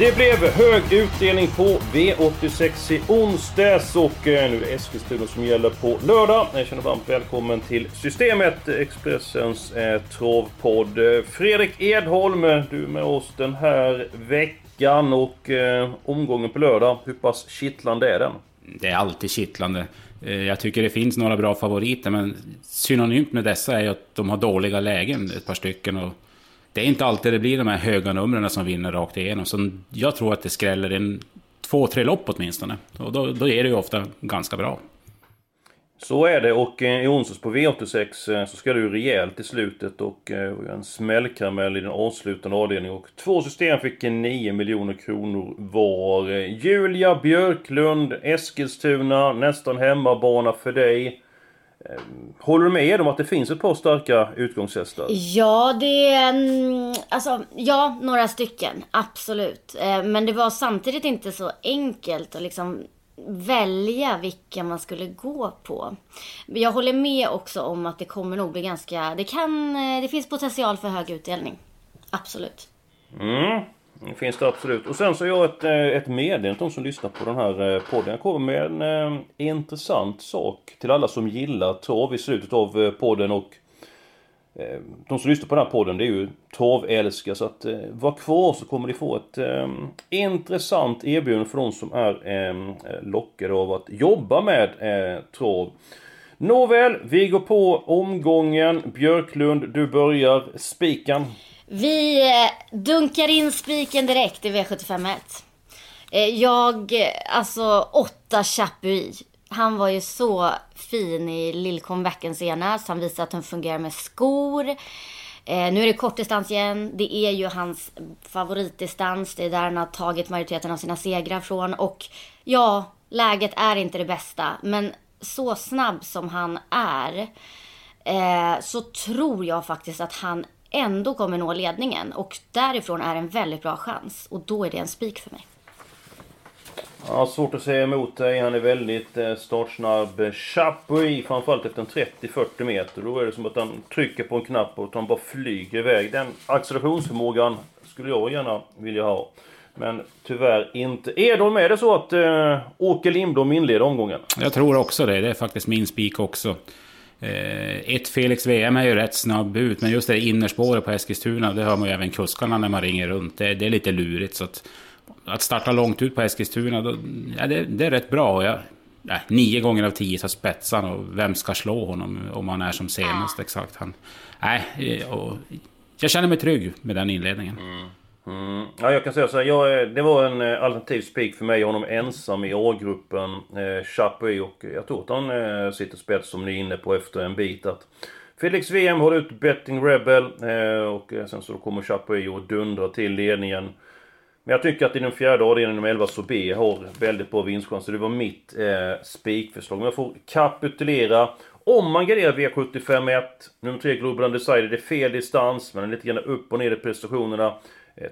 Det blev hög utdelning på V86 i onsdags och eh, nu är det Eskilstuna som gäller på lördag. Jag känner varmt välkommen till Systemet, Expressens eh, travpodd. Fredrik Edholm, du är med oss den här veckan och eh, omgången på lördag, hur pass kittlande är den? Det är alltid kittlande. Eh, jag tycker det finns några bra favoriter, men synonymt med dessa är ju att de har dåliga lägen, ett par stycken. Och det är inte alltid det blir de här höga numren som vinner rakt igenom. Så jag tror att det skräller en två, tre lopp åtminstone. Och då, då är det ju ofta ganska bra. Så är det och eh, i onsdags på V86 eh, så ska det ju rejält i slutet och eh, en smällkaramell i den avslutande avdelningen. Och två system fick 9 miljoner kronor var. Julia Björklund, Eskilstuna, nästan hemmabana för dig. Ehm, håller du med om att det finns ett par starka utgångshästar? Ja, det mm, Alltså, ja, några stycken. Absolut. Eh, Men det var samtidigt inte så enkelt att liksom välja vilka man skulle gå på. Jag håller med också om att det kommer nog bli ganska... Det kan... eh, Det finns potential för hög utdelning. Absolut. Mm, det finns det absolut. Och sen så har jag ett, eh, ett meddelande till de som lyssnar på den här eh, podden. Jag kommer med en en intressant sak till alla som gillar trav i slutet av podden och de som lyssnar på den här podden det är ju travälskare så att eh, var kvar så kommer ni få ett eh, intressant erbjudande för de som är eh, lockade av att jobba med eh, trav. Nåväl, vi går på omgången. Björklund, du börjar. Spikan. Vi eh, dunkar in spiken direkt i V751. Eh, jag, eh, alltså åtta Chapuis. Han var ju så fin i lillcomebacken senast. Han visade att han fungerar med skor. Eh, nu är det kortdistans igen. Det är ju hans favoritdistans. Det är där han har tagit majoriteten av sina segrar från. Och ja, läget är inte det bästa. Men så snabb som han är eh, så tror jag faktiskt att han ändå kommer nå ledningen. Och därifrån är en väldigt bra chans. Och då är det en spik för mig. Ja, svårt att säga emot dig. Han är väldigt eh, startsnabb. Chapuis, framförallt efter en 30-40 meter. Då är det som att han trycker på en knapp och att han bara flyger iväg. Den accelerationsförmågan skulle jag gärna vilja ha. Men tyvärr inte. Edholm, är det så att eh, Åke Lindblom inleder omgången? Jag tror också det. Det är faktiskt min spik också. Eh, ett Felix VM är ju rätt snabb ut, men just det innerspåret på Eskilstuna, det hör man ju även kuskarna när man ringer runt. Det, det är lite lurigt. Så att, att starta långt ut på Eskilstuna, då, ja, det, det är rätt bra. Jag, nej, nio gånger av tio så spetsar och vem ska slå honom om han är som senast exakt. Han, nej, eh, och jag känner mig trygg med den inledningen. Mm. Mm. Ja, jag kan säga så här, jag, det var en eh, alternativ spik för mig, honom ensam i A-gruppen, eh, Chapuis och jag tror att han eh, sitter spets som ni är inne på efter en bit att Felix VM håller ut Betting Rebel eh, och eh, sen så kommer Chapuis och dundrar till ledningen. Men jag tycker att i den fjärde avdelningen nummer 11 så B har väldigt bra vinstchanser. Det var mitt eh, spikförslag. Men jag får kapitulera. Om man garderar V75 1, nummer 3 Global Undecided, det är fel distans, men lite grann upp och ner i prestationerna.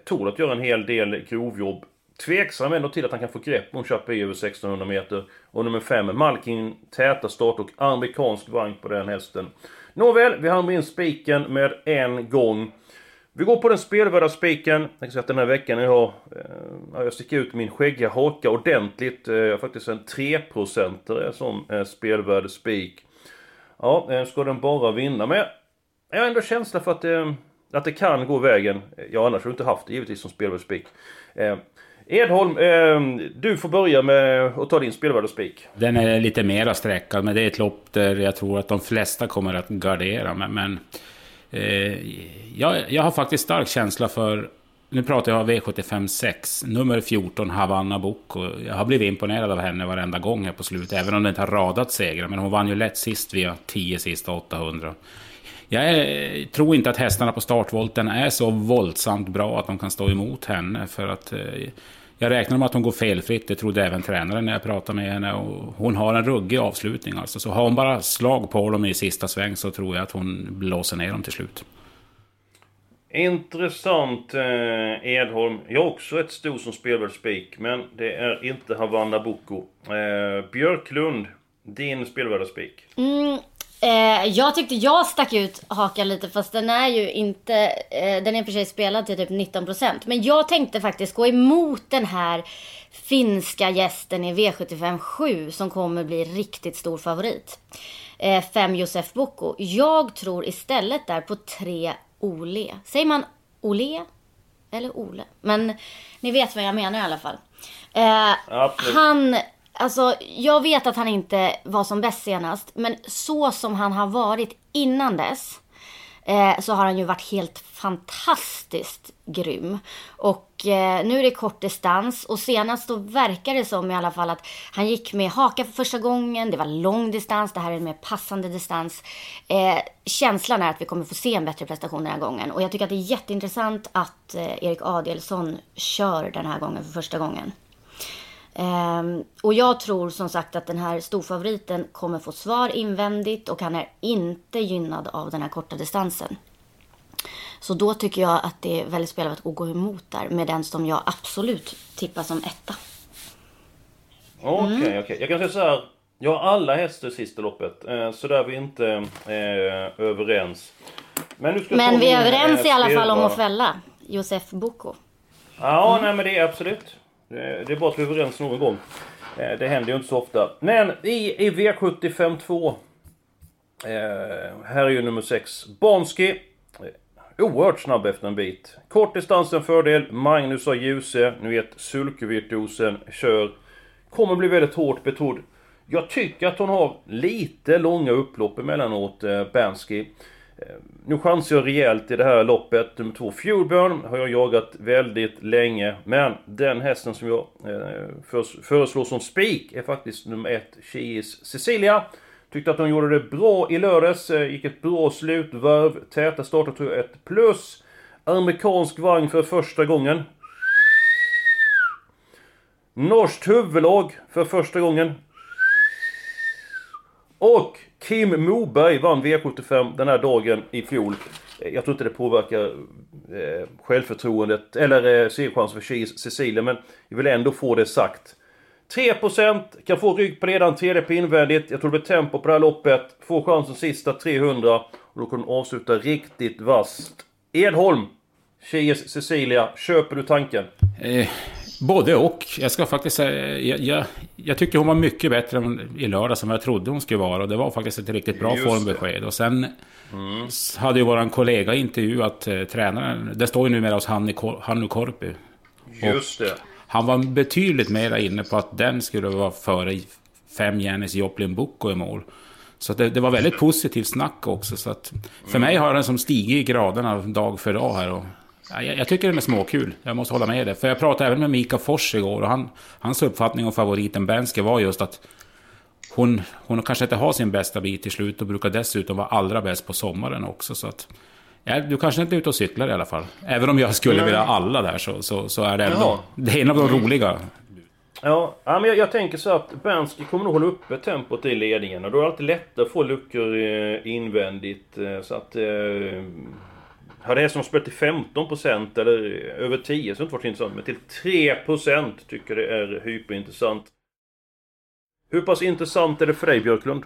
Tål att göra en hel del grovjobb. Tveksam ändå till att han kan få grepp om Chapuis över 1600 meter. Och nummer 5, Malkin, täta start och amerikansk vagn på den hästen. Nåväl, vi hamnar in spiken med en gång. Vi går på den spelvärda spiken. Jag kan säga att den här veckan jag har... Eh, jag sticker ut min skäggiga haka ordentligt. Eh, jag har faktiskt en 3% som eh, spelvärd spik. Ja, eh, ska den bara vinna? Men jag har ändå känsla för att, eh, att det kan gå vägen. Eh, ja annars har du inte haft det givetvis som spelvärd spik. Eh, Edholm, eh, du får börja med att ta din spelvärda spik. Den är lite mera sträckad, men det är ett lopp där jag tror att de flesta kommer att gardera. Men, men eh, jag, jag har faktiskt stark känsla för... Nu pratar jag V75 6, nummer 14, Havanna Boko. Jag har blivit imponerad av henne varenda gång här på slutet, även om det inte har radat segrar. Men hon vann ju lätt sist via 10 sista 800. Jag är, tror inte att hästarna på startvolten är så våldsamt bra att de kan stå emot henne. För att eh, jag räknar med att hon går felfritt. Det trodde även tränaren när jag pratade med henne. Och hon har en ruggig avslutning alltså. Så har hon bara slag på dem i sista sväng så tror jag att hon blåser ner dem till slut. Intressant eh, Edholm. Jag har också ett sto som spelar spik, men det är inte Havanna Boko. Eh, Björklund, din spelvärda spik. Mm, eh, jag tyckte jag stack ut hakan lite, fast den är ju inte... Eh, den är för sig spelad till typ 19%. Men jag tänkte faktiskt gå emot den här finska gästen i V75 7 som kommer bli riktigt stor favorit. Eh, fem Josef Boko. Jag tror istället där på tre Ole. Säger man Ole? Eller Ole? Men ni vet vad jag menar i alla fall. Eh, han, alltså jag vet att han inte var som bäst senast. Men så som han har varit innan dess. Eh, så har han ju varit helt fantastiskt grym. Och eh, nu är det kort distans och senast då verkar det som i alla fall att han gick med haka för första gången. Det var lång distans, det här är en mer passande distans. Eh, känslan är att vi kommer få se en bättre prestation den här gången. Och jag tycker att det är jätteintressant att eh, Erik Adielsson kör den här gången för första gången. Um, och jag tror som sagt att den här storfavoriten kommer få svar invändigt och han är inte gynnad av den här korta distansen. Så då tycker jag att det är väldigt spelat att gå emot där med den som jag absolut tippar som etta. Okej, okay, okej. Okay. Jag kan säga så här. Jag har alla hästar i sista loppet, eh, så där är vi inte eh, överens. Men, Men vi är överens i alla fall om att fälla Josef Boko. Ja, mm. nej men det är absolut. Eh, det är bara att vi är överens någon gång. Eh, det händer ju inte så ofta. Men i, i V75 2. Eh, här är ju nummer 6. Banski. Eh, oerhört snabb efter en bit. Kort distans en fördel. Magnus har Ljuse. Ni vet sulkevirtuosen kör. Kommer bli väldigt hårt betrodd. Jag tycker att hon har lite långa upplopp emellanåt, eh, Bansky. Nu chansar jag rejält i det här loppet. Nummer två, Fuelburn, har jag jagat väldigt länge. Men den hästen som jag eh, föreslår som spik är faktiskt nummer ett, Chiis Cecilia. Tyckte att hon gjorde det bra i lördags. Eh, gick ett bra slutvarv. Täta starter tror jag ett plus. Amerikansk vagn för första gången. Norskt huvudlag för första gången. Och Kim Moberg vann V75 den här dagen i fjol. Eh, jag tror inte det påverkar eh, självförtroendet eller eh, segerchansen för Cecilia men jag vill ändå få det sagt. 3% kan få rygg på redan tredje på invändigt. Jag tror det blir tempo på det här loppet. Får chansen sista 300 och då kan hon avsluta riktigt vasst. Edholm! Chies Cecilia, köper du tanken? Eh, Både och. Jag ska faktiskt säga, jag, jag, jag tycker hon var mycket bättre i lördag som jag trodde hon skulle vara. Och det var faktiskt ett riktigt bra Just formbesked. Och sen mm. hade ju våran kollega intervjuat eh, tränaren. Det står ju numera hos Hannu, Hannu Korpi. Just det. Han var betydligt mer inne på att den skulle vara före fem Janis Joplin Boko i mål. Så det, det, var väldigt positivt snack också. Så att för mm. mig har den som stigit i graderna dag för dag här. Och jag, jag, tycker den är småkul. Jag måste hålla med dig. För jag pratade även med Mika Fors igår och han, hans uppfattning om favoriten Benske var just att hon, hon kanske inte har sin bästa bit till slut och brukar dessutom vara allra bäst på sommaren också. Så att, ja, du kanske inte är ute och cyklar i alla fall. Även om jag skulle vilja alla där så, så, så är det ändå... Ja. Det är en av de roliga. Ja, men jag, jag tänker så att Bernski kommer nog hålla uppe tempot i ledningen och då är det alltid lättare att få luckor eh, invändigt. Eh, så att... Hade hästen spelat till 15% eller över 10 så det inte varit intressant. Men till 3% tycker det är hyperintressant. Hur pass intressant är det för dig Björklund?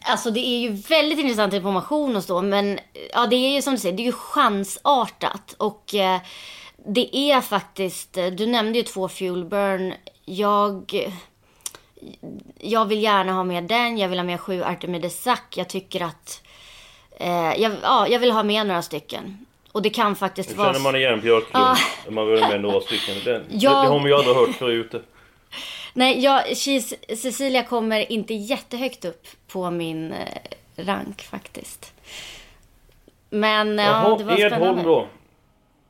Alltså det är ju väldigt intressant information och så men ja det är ju som du säger, det är ju chansartat och eh, det är faktiskt, eh, du nämnde ju två Fuelburn. Jag jag vill gärna ha med den, jag vill ha med sju Artemides Sack. Jag tycker att Eh, jag, ja, jag vill ha med några stycken. Och det kan faktiskt nu vara... känner man igen Björklund. Ja. Man vill med några stycken. Det, ja. det, det har man ju aldrig hört förut. Nej, jag, Cecilia kommer inte jättehögt upp på min eh, rank faktiskt. Men Jaha, ja, det var Edholm spännande. då.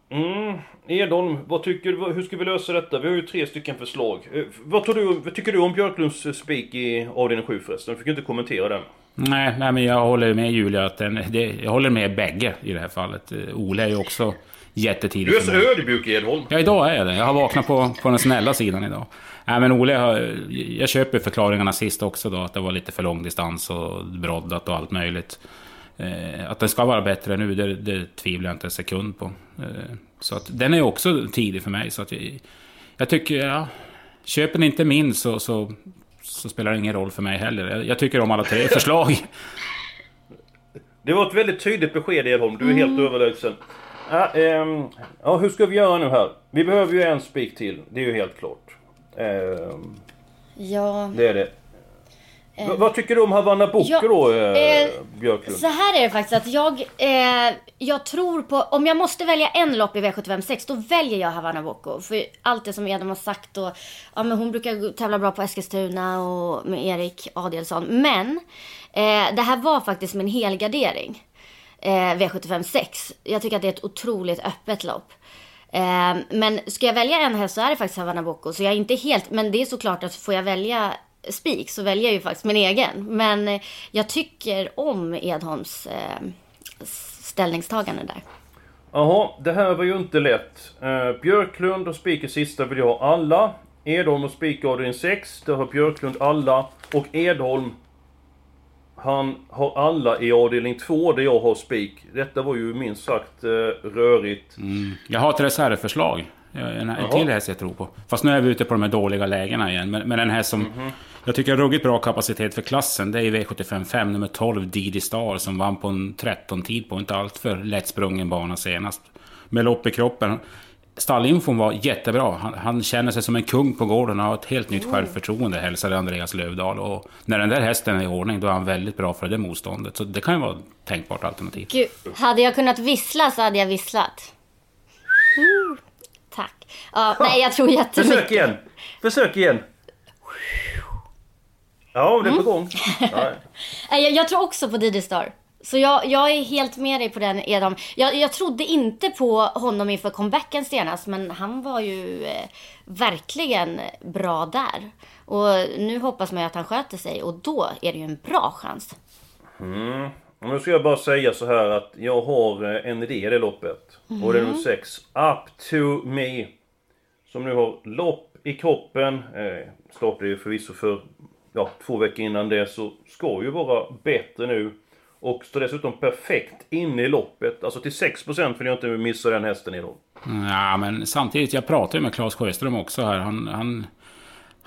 Mm, Edholm, vad tycker du, hur ska vi lösa detta? Vi har ju tre stycken förslag. Eh, vad, tror du, vad tycker du om Björklunds spik i avdelning 7 förresten? Du fick inte kommentera den. Nej, nej, men jag håller med Julia. Att den, det, jag håller med bägge i det här fallet. Ole är ju också jättetidig. Du är så ödmjuk Edholm. Ja, idag är jag det. Jag har vaknat på, på den snälla sidan idag. Nej, men Ole, har, jag köper förklaringarna sist också då. Att det var lite för lång distans och broddat och allt möjligt. Eh, att den ska vara bättre nu, det, det tvivlar jag inte en sekund på. Eh, så att den är också tidig för mig. Så att jag, jag tycker, ja, köper den inte min så, så, så, spelar det ingen roll för mig heller. Jag, jag tycker om alla tre förslag. Det var ett väldigt tydligt besked Edholm, du är helt överlägsen. Ja, ehm, ja, hur ska vi göra nu här? Vi behöver ju en spik till, det är ju helt klart. Ehm, Ja, det är det. V- vad tycker du om Havanna Boko Ja, då, eh, eh, Björklund? så här är det faktiskt att jag, eh, jag tror på, om jag måste välja en lopp i V75 6 då väljer jag Havanna Boko. För allt det som Edom har sagt och, ja men hon brukar tävla bra på Eskilstuna och med Erik Adielsson. Men, eh, det här var faktiskt min helgardering. Eh, V75 6. Jag tycker att det är ett otroligt öppet lopp. Eh, men ska jag välja en häst så är det faktiskt Havanna Boko. Så jag är inte helt, men det är såklart att får jag välja spik så väljer jag ju faktiskt min egen. Men eh, jag tycker om Edholms eh, ställningstagande där. Jaha, det här var ju inte lätt. Eh, Björklund och spik i sista vill jag ha alla. Edholm och spik avdelning 6, där har Björklund alla. Och Edholm, han har alla i avdelning 2 där jag har spik. Detta var ju minst sagt eh, rörigt. Jag har ett reservförslag. Jag- En, en till häst jag tror på. Fast nu är vi ute på de här dåliga lägena igen. Men, men en häst som jag tycker har ruggigt bra kapacitet för klassen. Det är V75 5, nummer 12, Didi Star. Som vann på en 13-tid på inte alltför lättsprungen bana senast. Med lopp i kroppen. Stallinfon var jättebra. Han, han känner sig som en kung på gården och har ett helt nytt självförtroende, hälsade Andreas Lövdahl. Och när den där hästen är i ordning, då är han väldigt bra för det motståndet. Så det kan ju vara ett tänkbart alternativ. Gud, hade jag kunnat vissla så hade jag visslat. Mm, tack. Ja, nej, jag tror Försök jättemycket. igen! Försök igen! Ja, det är på Mm. gång. Ja. Jag, jag tror också på Didi Star. Så jag, jag är helt med dig på den Edom. Jag, jag trodde inte på honom inför comebacken senast, men han var ju eh, verkligen bra där. Och nu hoppas man ju att han sköter sig och då är det ju en bra chans. Och Nu ska jag bara säga så här att jag har eh, en idé i det loppet. Och det är nummer 6, Up to Me. Som nu har lopp i kroppen. Eh, startade ju förvisso för ja, två veckor innan det, så ska ju vara bättre nu. Och står dessutom perfekt inne i loppet. Alltså till 6% vill jag inte missa den hästen idag. Ja, men samtidigt, jag pratade ju med Claes Sjöström också här. Han, han,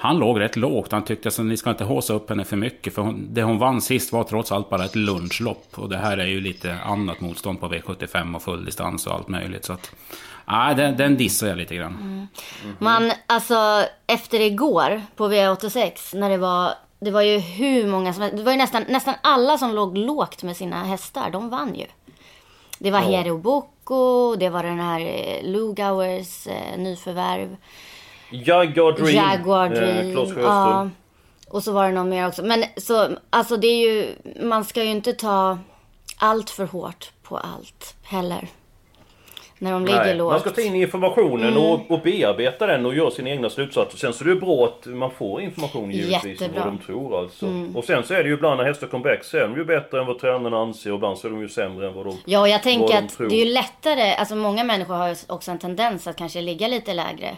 han låg rätt lågt. Han tyckte att ni ska inte håsa upp henne för mycket. För hon, det hon vann sist var trots allt bara ett lunchlopp. Och det här är ju lite annat motstånd på V75 och fulldistans och allt möjligt. Så att, ja, den, den dissar jag lite grann. Man, alltså efter igår på V86 när det var det var ju hur många som Det var ju nästan, nästan alla som låg lågt med sina hästar. De vann ju. Det var Hero Boko, det var den här eh, Lugauers eh, nyförvärv. Jaguar Dream. Jaguar eh, Dream. Sjöström. ja. Och så var det någon mer också. Men så, alltså det är ju, man ska ju inte ta allt för hårt på allt heller. När de ligger Nej, lågt. man ska ta in informationen Mm. och, och bearbeta den och göra sina egna slutsatser. Sen så är det bra att man får information givetvis om. Mm. vad de tror alltså. Och sen så är det ju ibland när hästar comeback så är de ju bättre än vad tränarna anser och ibland så är de ju sämre än vad de... Ja, och jag tänker de att tror. det är ju lättare, alltså många människor har ju också en tendens att kanske ligga lite lägre.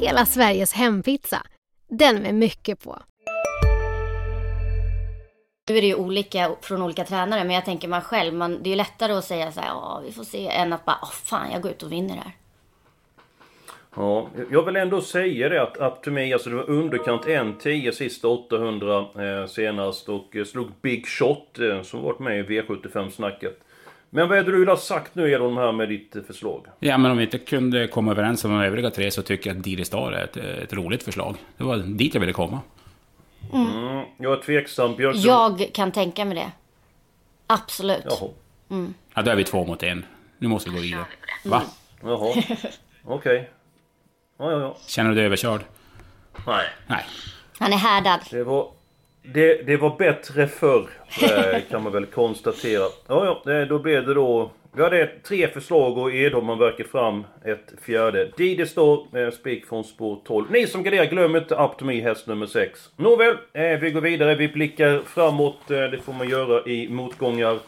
hela Sveriges hempizza. Den med mycket på. nu är det ju olika från olika tränare, men jag tänker man själv, man, det är ju lättare att säga så här, ja vi får se, än att bara, åh fan jag går ut och vinner här. Ja, jag vill ändå säga det att Up to Me, alltså det var underkant 1-10 sista 800 eh, senast och eh, slog Big Shot eh, som varit med i V75-snacket. Men vad är det du vill ha sagt nu Edholm här med ditt eh, förslag? Ja, men om vi inte kunde komma överens om de övriga tre så tycker jag att Didi Star är ett, ett roligt förslag. Det var dit jag ville komma. Mm, jag är tveksam. Björklund... Jag kan tänka mig det. Absolut. Jaha. Ja, då är vi två mot en. Nu måste vi gå vidare. Va? Jaha. Okej. Ja, ja, ja. Känner du dig överkörd? Nej. Nej. Han är härdad. Det var, det, det var bättre förr, eh, kan man väl konstatera. Ja, ja, då blev det då... Vi hade tre förslag och Edholm man verkat fram ett fjärde. Didi står eh, spik från spår 12. Ni som garderar, glöm inte Up to Me, häst nummer 6. Nåväl, eh, vi går vidare. Vi blickar framåt. Eh, det får man göra i motgångar.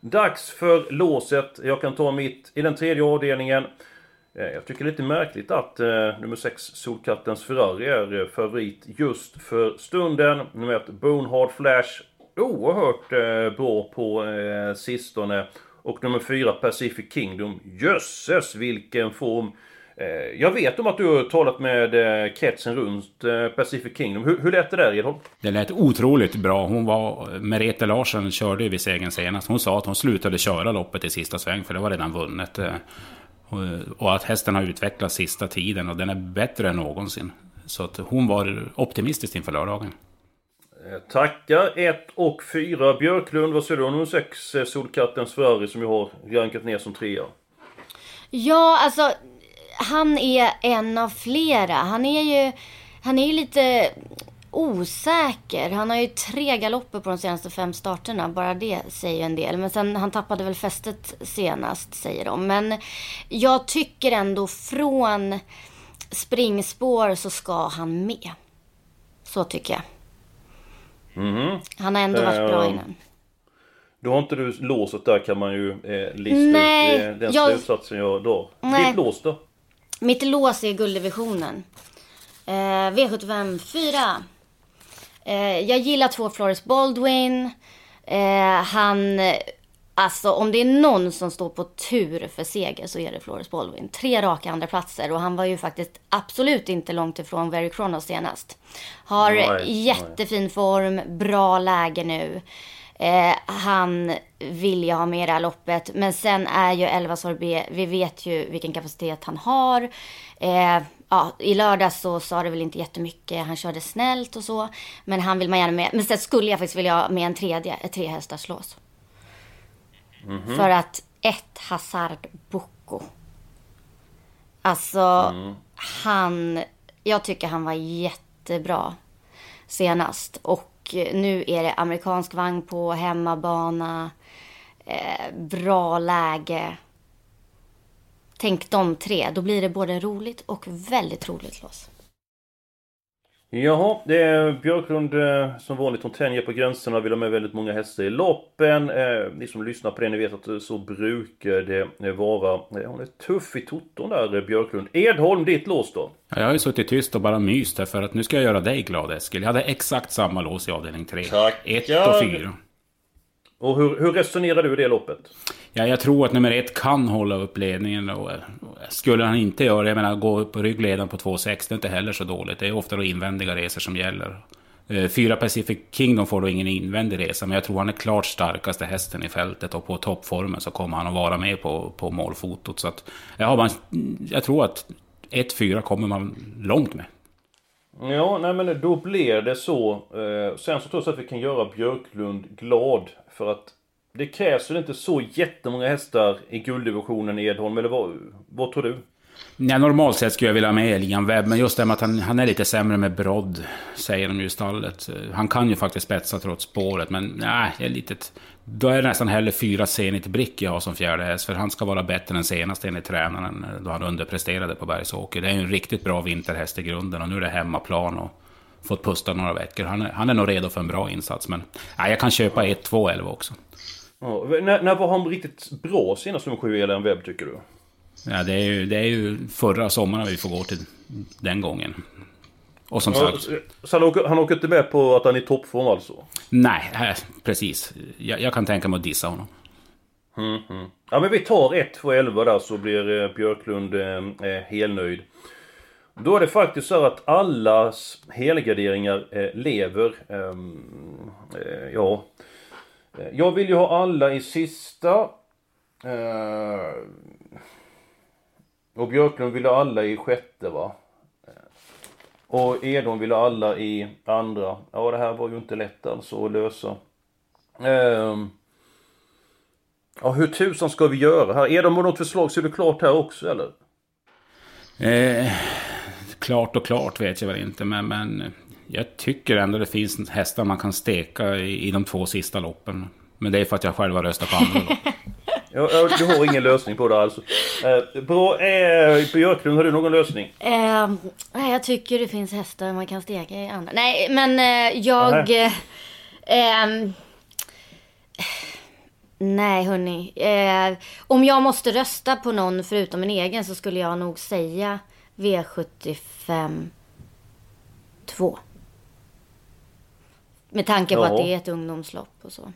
Dags för låset. Jag kan ta mitt i den tredje avdelningen. Eh, jag tycker det är lite märkligt att eh, nummer 6 Solkattens Ferrari är eh, favorit just för stunden. Nummer 1 Bonehard Flash oerhört eh, bra på eh, sistone. Och nummer 4 Pacific Kingdom. Jösses vilken form! Eh, jag vet om att du har talat med eh, kretsen runt eh, Pacific Kingdom. Hur, hur lät det där Edholm? Det lät otroligt bra. Hon var... Merete Larsen körde ju vid segern senast. Hon sa att hon slutade köra loppet i sista sväng för det var redan vunnet. Eh, och- att hästen har utvecklats sista tiden och den är bättre än någonsin. Så att hon var optimistisk inför lördagen. Eh, Tackar 1 och 4 Björklund. Vad säger du om nummer 6 eh, Solkattens Ferrari som jag har rankat ner som trea? Ja, alltså han är en av flera. Han är ju, han är ju lite osäker. Han har ju tre galopper på de senaste fem starterna. Bara det säger ju en del. Men sen han tappade väl fästet senast säger de. Men jag tycker ändå från springspår så ska han med. Så tycker jag. Han har ändå varit bra Eh, innan. Då har inte du låset där kan man ju eh, lista Nej, ut eh, den jag- slutsatsen jag drar. Nej. Ditt lås då? Mitt lås är gulddivisionen. Eh, V75 4. Eh, jag gillar två Flores Baldwin. Eh, han, alltså om det är någon som står på tur för seger så är det Flores Baldwin. Tre raka andra platser och han var ju faktiskt absolut inte långt ifrån Very Kronos senast. Har Nej, jättefin form, bra läge nu. Eh, han vill jag ha med det här loppet. Men sen är ju 11 Sorbet, vi vet ju vilken kapacitet han har. Eh, ja, I lördags så sa det väl inte jättemycket. Han körde snällt och så. Men han vill man gärna med. Men sen skulle jag faktiskt vilja ha med en tredje, ett trehästars lås. För att ett Hazard Boko. Alltså, han... Jag tycker han var jättebra senast. Och nu är det amerikansk vagn på hemmabana. Eh, bra läge. Tänk de tre. Då blir det både roligt och väldigt roligt lås. Jaha, det är Björklund eh, som vanligt. Hon tänjer på gränserna, vill ha med väldigt många hästar i loppen. Eh, ni som lyssnar på det, ni vet att det så brukar det eh, vara. Eh, hon är tuff i toton där, eh, Björklund. Edholm, ditt lås då? Ja, Jag har ju suttit tyst och bara myst här för att nu ska jag göra dig glad Eskil. Jag hade exakt samma lås i avdelning 3. Tackar. 1 och 4. Och hur, hur resonerar du i det loppet? Ja, jag tror att nummer ett kan hålla upp ledningen. Och, och skulle han inte göra det, jag menar gå upp på ryggledaren på 2,6, det är inte heller så dåligt. Det är ofta då invändiga resor som gäller. Eh, fyra Pacific Kingdom får då ingen invändig resa, men jag tror han är klart starkaste hästen i fältet och på toppformen så kommer han att vara med på, på målfotot. Så att jag, man, jag tror att 1-4 kommer man långt med. Ja, nej men då blir det så. Eh, sen så tror jag att vi kan göra Björklund glad. För att det krävs väl inte så jättemånga hästar i gulddivisionen Edholm, eller vad, vad tror du? Ja, normalt sett skulle jag vilja ha med Elian Webb, men just det med att han, han är lite sämre med brodd, säger de ju i stallet. Han kan ju faktiskt spetsa trots spåret, men nej, jag är litet... Då är det nästan hellre fyra Zenit Brick jag har som fjärde häst, för han ska vara bättre än senast enligt tränaren, då han underpresterade på Bergsåker. Det är en riktigt bra vinterhäst i grunden och nu är det hemmaplan och fått pusta några veckor. Han är, han är nog redo för en bra insats, men nej, jag kan köpa 1-2 11 också. Ja, när, när var han riktigt bra senast nummer 7 Elian Webb tycker du? Ja, det är ju, det är ju förra sommaren vi får gå till den gången. Och som sagt, så han åker, han åker inte med på att han är i toppform alltså? nej, äh, precis. Jag, jag kan tänka mig att dissa honom. Ja men vi tar 1 2 11 där så blir eh, Björklund eh, eh, helnöjd. Då är det faktiskt så att allas helgarderingar eh, lever. Ehm, eh, ja. Eh, Jag vill ju ha alla i sista. Eh, och Björklund vill ha alla i sjätte va? Och Edholm ville alla i andra. Ja, det här var ju inte lätt alltså att lösa. Ehm. Ja, hur tusan ska vi göra här? Edholm har något förslag så är det klart här också, eller? Eh, klart och klart vet jag väl inte, men, men jag tycker ändå det finns hästar man kan steka i, i de två sista loppen. Men det är för att jag själv har röstat på andra lopp. Ja, ja, du har ingen lösning på det alltså. Eh, bra, eh, Björklund, har du någon lösning? Eh, nej, jag tycker det finns hästar man kan steka i andra. Nej, men eh, jag... Eh, nej, hörni. Eh, om jag måste rösta på någon förutom min egen så skulle jag nog säga V75 2. Med tanke på Ja. att det är ett ungdomslopp och så.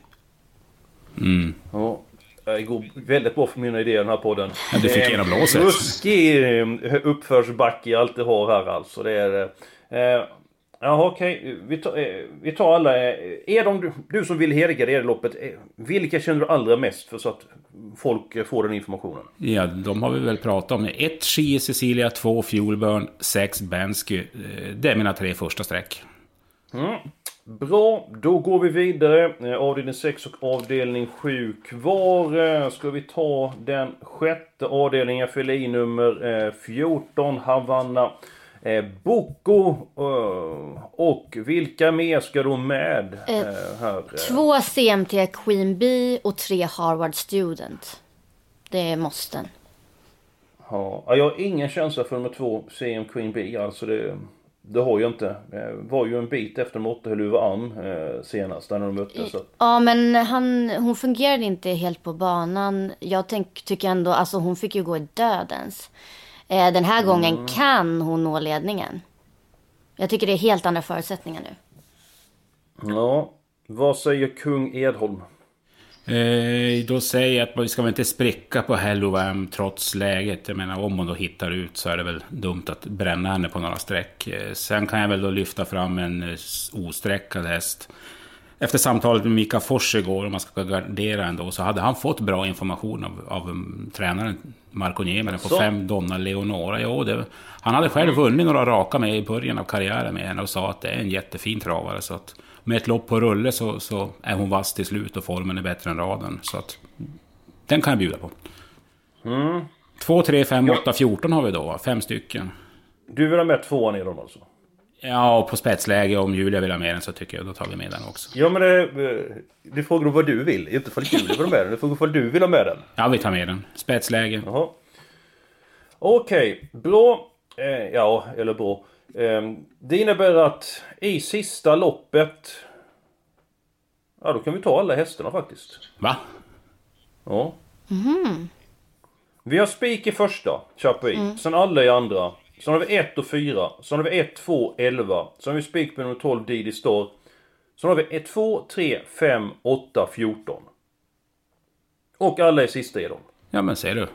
Mm. Ja, det går väldigt bra för mina idéer i den här podden. Du fick Det igenom låset. Ruskig eh, uppförsbacke jag alltid har här alltså. Det är det. Eh, Jaha okej, vi, tar, eh, vi tar alla. eh, Är de, du som vill helgardera loppet, eh, vilka känner du allra mest för så att folk eh, får den informationen? Ja, de har vi väl pratat om. Ett Ski Cecilia, två Fuelburn, sex Bensky. Eh, Det är mina tre första streck. Mm. Bra, då går vi vidare. Eh, Avdelning 6 och avdelning 7 kvar. Eh, Ska vi ta den sjätte avdelningen, fyll i nummer eh, 14, Havanna. Eh, Boko eh, och vilka mer ska då med här? Två CMT Queen Bee och tre Harvard Student. Det är måsten. Ja, jag har ingen känsla för nummer två, CM Queen Bee. Alltså det, det har jag inte. Eh, var ju en bit efter de åtta Heluva Ann eh, senast när de möttes. Så. Ja, men han, hon fungerade inte helt på banan. Jag tänk, tycker ändå, alltså hon fick ju gå i dödens. Eh, den här gången Mm. kan hon nå ledningen. Jag tycker det är helt andra förutsättningar nu. Ja, vad säger kung Edholm? Eh, då säger jag att vi ska väl inte spricka på Hellovam trots läget. Jag menar om hon då hittar ut så är det väl dumt att bränna henne på några streck. Eh, sen kan jag väl då lyfta fram en eh, osträckad häst. Efter samtalet med Mika Fors igår, om man ska gardera ändå, så hade han fått bra information av, av um, tränaren Marco Nieminen på Så. fem Donna Leonora. Jo, det, han hade själv vunnit några raka med i början av karriären med henne och sa att det är en jättefin travare. Så att med ett lopp på rulle så, så är hon vass till slut och formen är bättre än raden. Så att den kan jag bjuda på. Mm. 2, 3, 5, 8, 14 har vi då, fem stycken. Du vill ha med tvåan Edholm alltså? Ja, och på spetsläge om Julia vill ha med den så tycker jag då tar vi med den också. Ja men det... eh, Det frågar om vad du vill, inte för Julia vill ha med den. Det frågar om du vill ha med den. Ja, vi tar med den. Spetsläge. Okej, bra. Eh, ja, eller bra. Eh, det innebär att i sista loppet... Ja, då kan vi ta alla hästarna faktiskt. Va? Ja. Vi har spik i första, Chapuis. Sen alla i andra. Sen har vi 1 och 4. Sen har vi 1, 2, 11. Sen har vi spik på nummer 12, Didi Star. Sen har vi 1, 2, 3, 5, 8, 14. Och alla i sista är de. Ja, men ser du.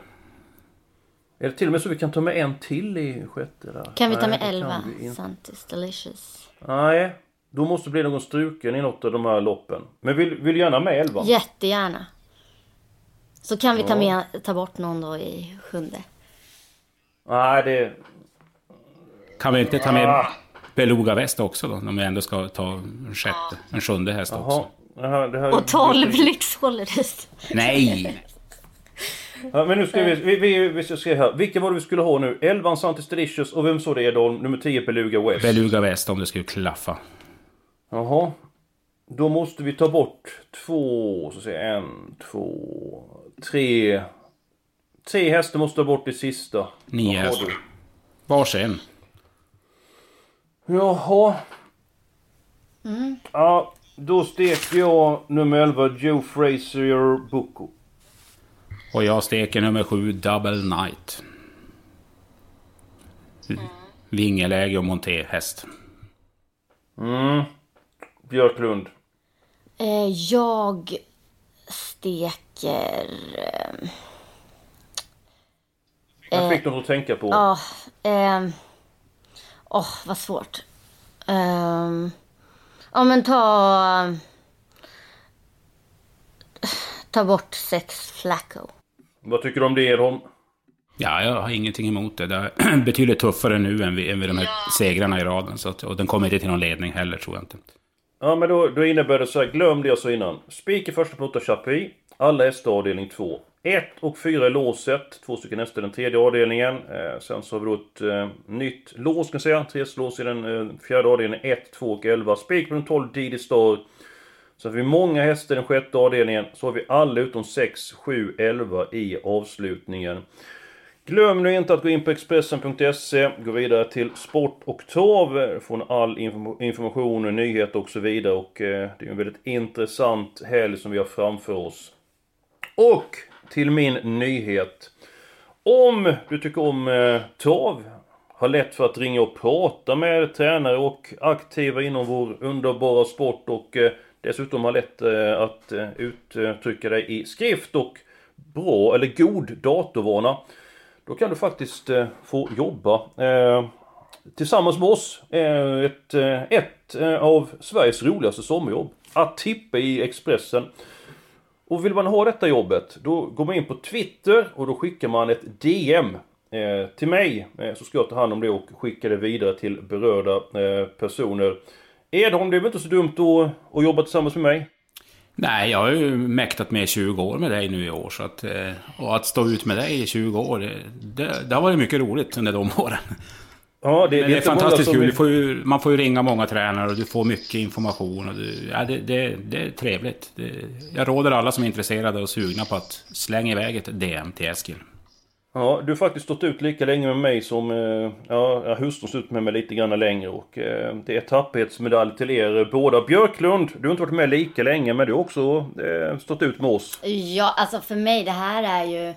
Är det till och med så vi kan ta med en till i sjätte där? Kan vi ta Nej, med det kan 11? vi inte. Santis Delicious. Nej, då måste det bli någon struken i något av de här loppen. Men vill, vill du gärna med 11? Jättegärna. Så kan vi ta, med, ta bort någon då i sjunde. Nej, det... Kan vi inte ta Ah. med Beluga Väst också då? Om vi ändå ska ta en sjätte, en sjunde häst också. Det här, det här, Och 12 lyxhålleris. Nej! Ja, men nu ska vi, vi, vi, vi ska se här. Vilka var det vi skulle ha nu? 11 Santis Delicious och vem så det Edholm? Nummer 10 Beluga West. Beluga Väst om det skulle klaffa. Jaha. Då måste vi ta bort två, så säger jag, en, två, tre. Tre hästar måste ta bort det sista. Nio hästar. Varsin. Jaha. Ja, då steker jag nummer 11 Joe Frazier Bucco. Och jag steker nummer sju, Double Night. Vingeläge och monté-häst. Mm. Björklund. Eh, jag steker... Eh, Jag fick något att tänka på. Ja, ehm... Åh, vad svårt. Ehm... ja, men ta... Ta bort sex Flacco. Vad tycker du om det Edholm? Ja, jag har ingenting emot det. Det är betydligt tuffare nu än vid, än vid de här segrarna i raden. Så att, och den kommer inte till någon ledning heller, tror jag inte. Ja, men då, då innebär det så här, glöm det jag sa innan. Spik i första plåta Chapuis. Alla hästar avdelning 2. 1 och 4 i låset. Två stycken hästar i den tredje avdelningen. Eh, sen så har vi då ett eh, nytt lås, kan jag säga. Tre lås i den eh, fjärde avdelningen. 1, 2 och 11. Spik på den 12 Didi Star. Så har vi många hästar i den sjätte avdelningen. Så har vi alla utom 6, 7, 11 i avslutningen. Glöm nu inte att gå in på Expressen.se, gå vidare till Sport och Trav, få all information, nyheter och så vidare. Och eh, det är en väldigt intressant helg som vi har framför oss. Och till min nyhet. Om du tycker om eh, trav, har lätt för att ringa och prata med tränare och aktiva inom vår underbara sport och eh, dessutom har lätt eh, att eh, uttrycka dig i skrift och bra eller god datorvana. Då kan du faktiskt eh, få jobba tillsammans med oss. Ett, ett av Sveriges roligaste sommarjobb. Att tippa i Expressen. Och vill man ha detta jobbet, då går man in på Twitter och då skickar man ett DM till mig. så ska jag ta hand om det och skicka det vidare till berörda personer. Edholm, det är väl inte så dumt att, att jobba tillsammans med mig? Nej, jag har ju mäktat med 20 år med dig nu i år. Så att, eh, och att stå ut med dig i 20 år, det, det har varit mycket roligt under de åren. Ja, det, det är fantastiskt kul. Får ju, man får ju ringa många tränare och du får mycket information. Och du, ja, det, det, det är trevligt. Jag råder alla som är intresserade och sugna på att slänga iväg ett DM till Eskil. Ja, du har faktiskt stått ut lika länge med mig som... Eh, ja, hustrun stått ut med mig lite grann längre och eh, det är tapphetsmedalj till er båda. Björklund, du har inte varit med lika länge men du har också eh, stått ut med oss. Ja, alltså för mig det här är ju...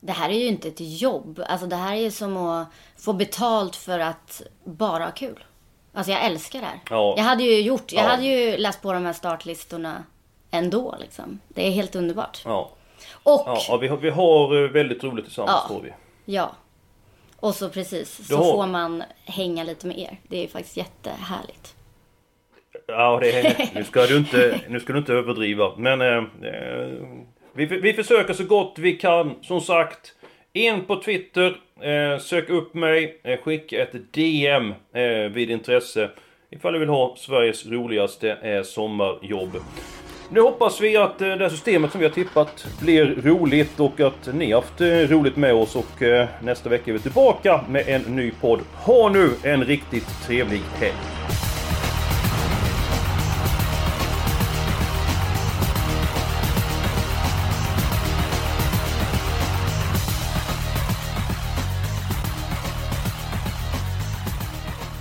Det här är ju inte ett jobb. Alltså det här är ju som att få betalt för att bara ha kul. Alltså jag älskar det här. Ja. Jag hade ju gjort, jag ja. hade ju läst på de här startlistorna ändå liksom. Det är helt underbart. Ja. Och... Ja, vi har, vi har eh, väldigt roligt tillsammans ja, tror vi. Ja. Och så precis, så har... får man hänga lite med er. Det är faktiskt jättehärligt. Ja, det är, nu, ska du inte, nu ska du inte överdriva. Men eh, eh vi, vi försöker så gott vi kan. Som sagt, in på Twitter, eh, sök upp mig, eh, skicka ett DM eh, vid intresse. Ifall du vill ha Sveriges roligaste sommarjobb. Nu hoppas vi att eh, det här systemet som vi har tippat blir roligt och att ni har haft eh, roligt med oss och eh, nästa vecka är vi tillbaka med en ny podd. Ha nu en riktigt trevlig helg!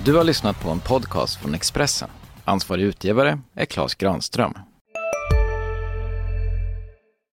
Du har lyssnat på en podcast från Expressen. Ansvarig utgivare är Klas Granström.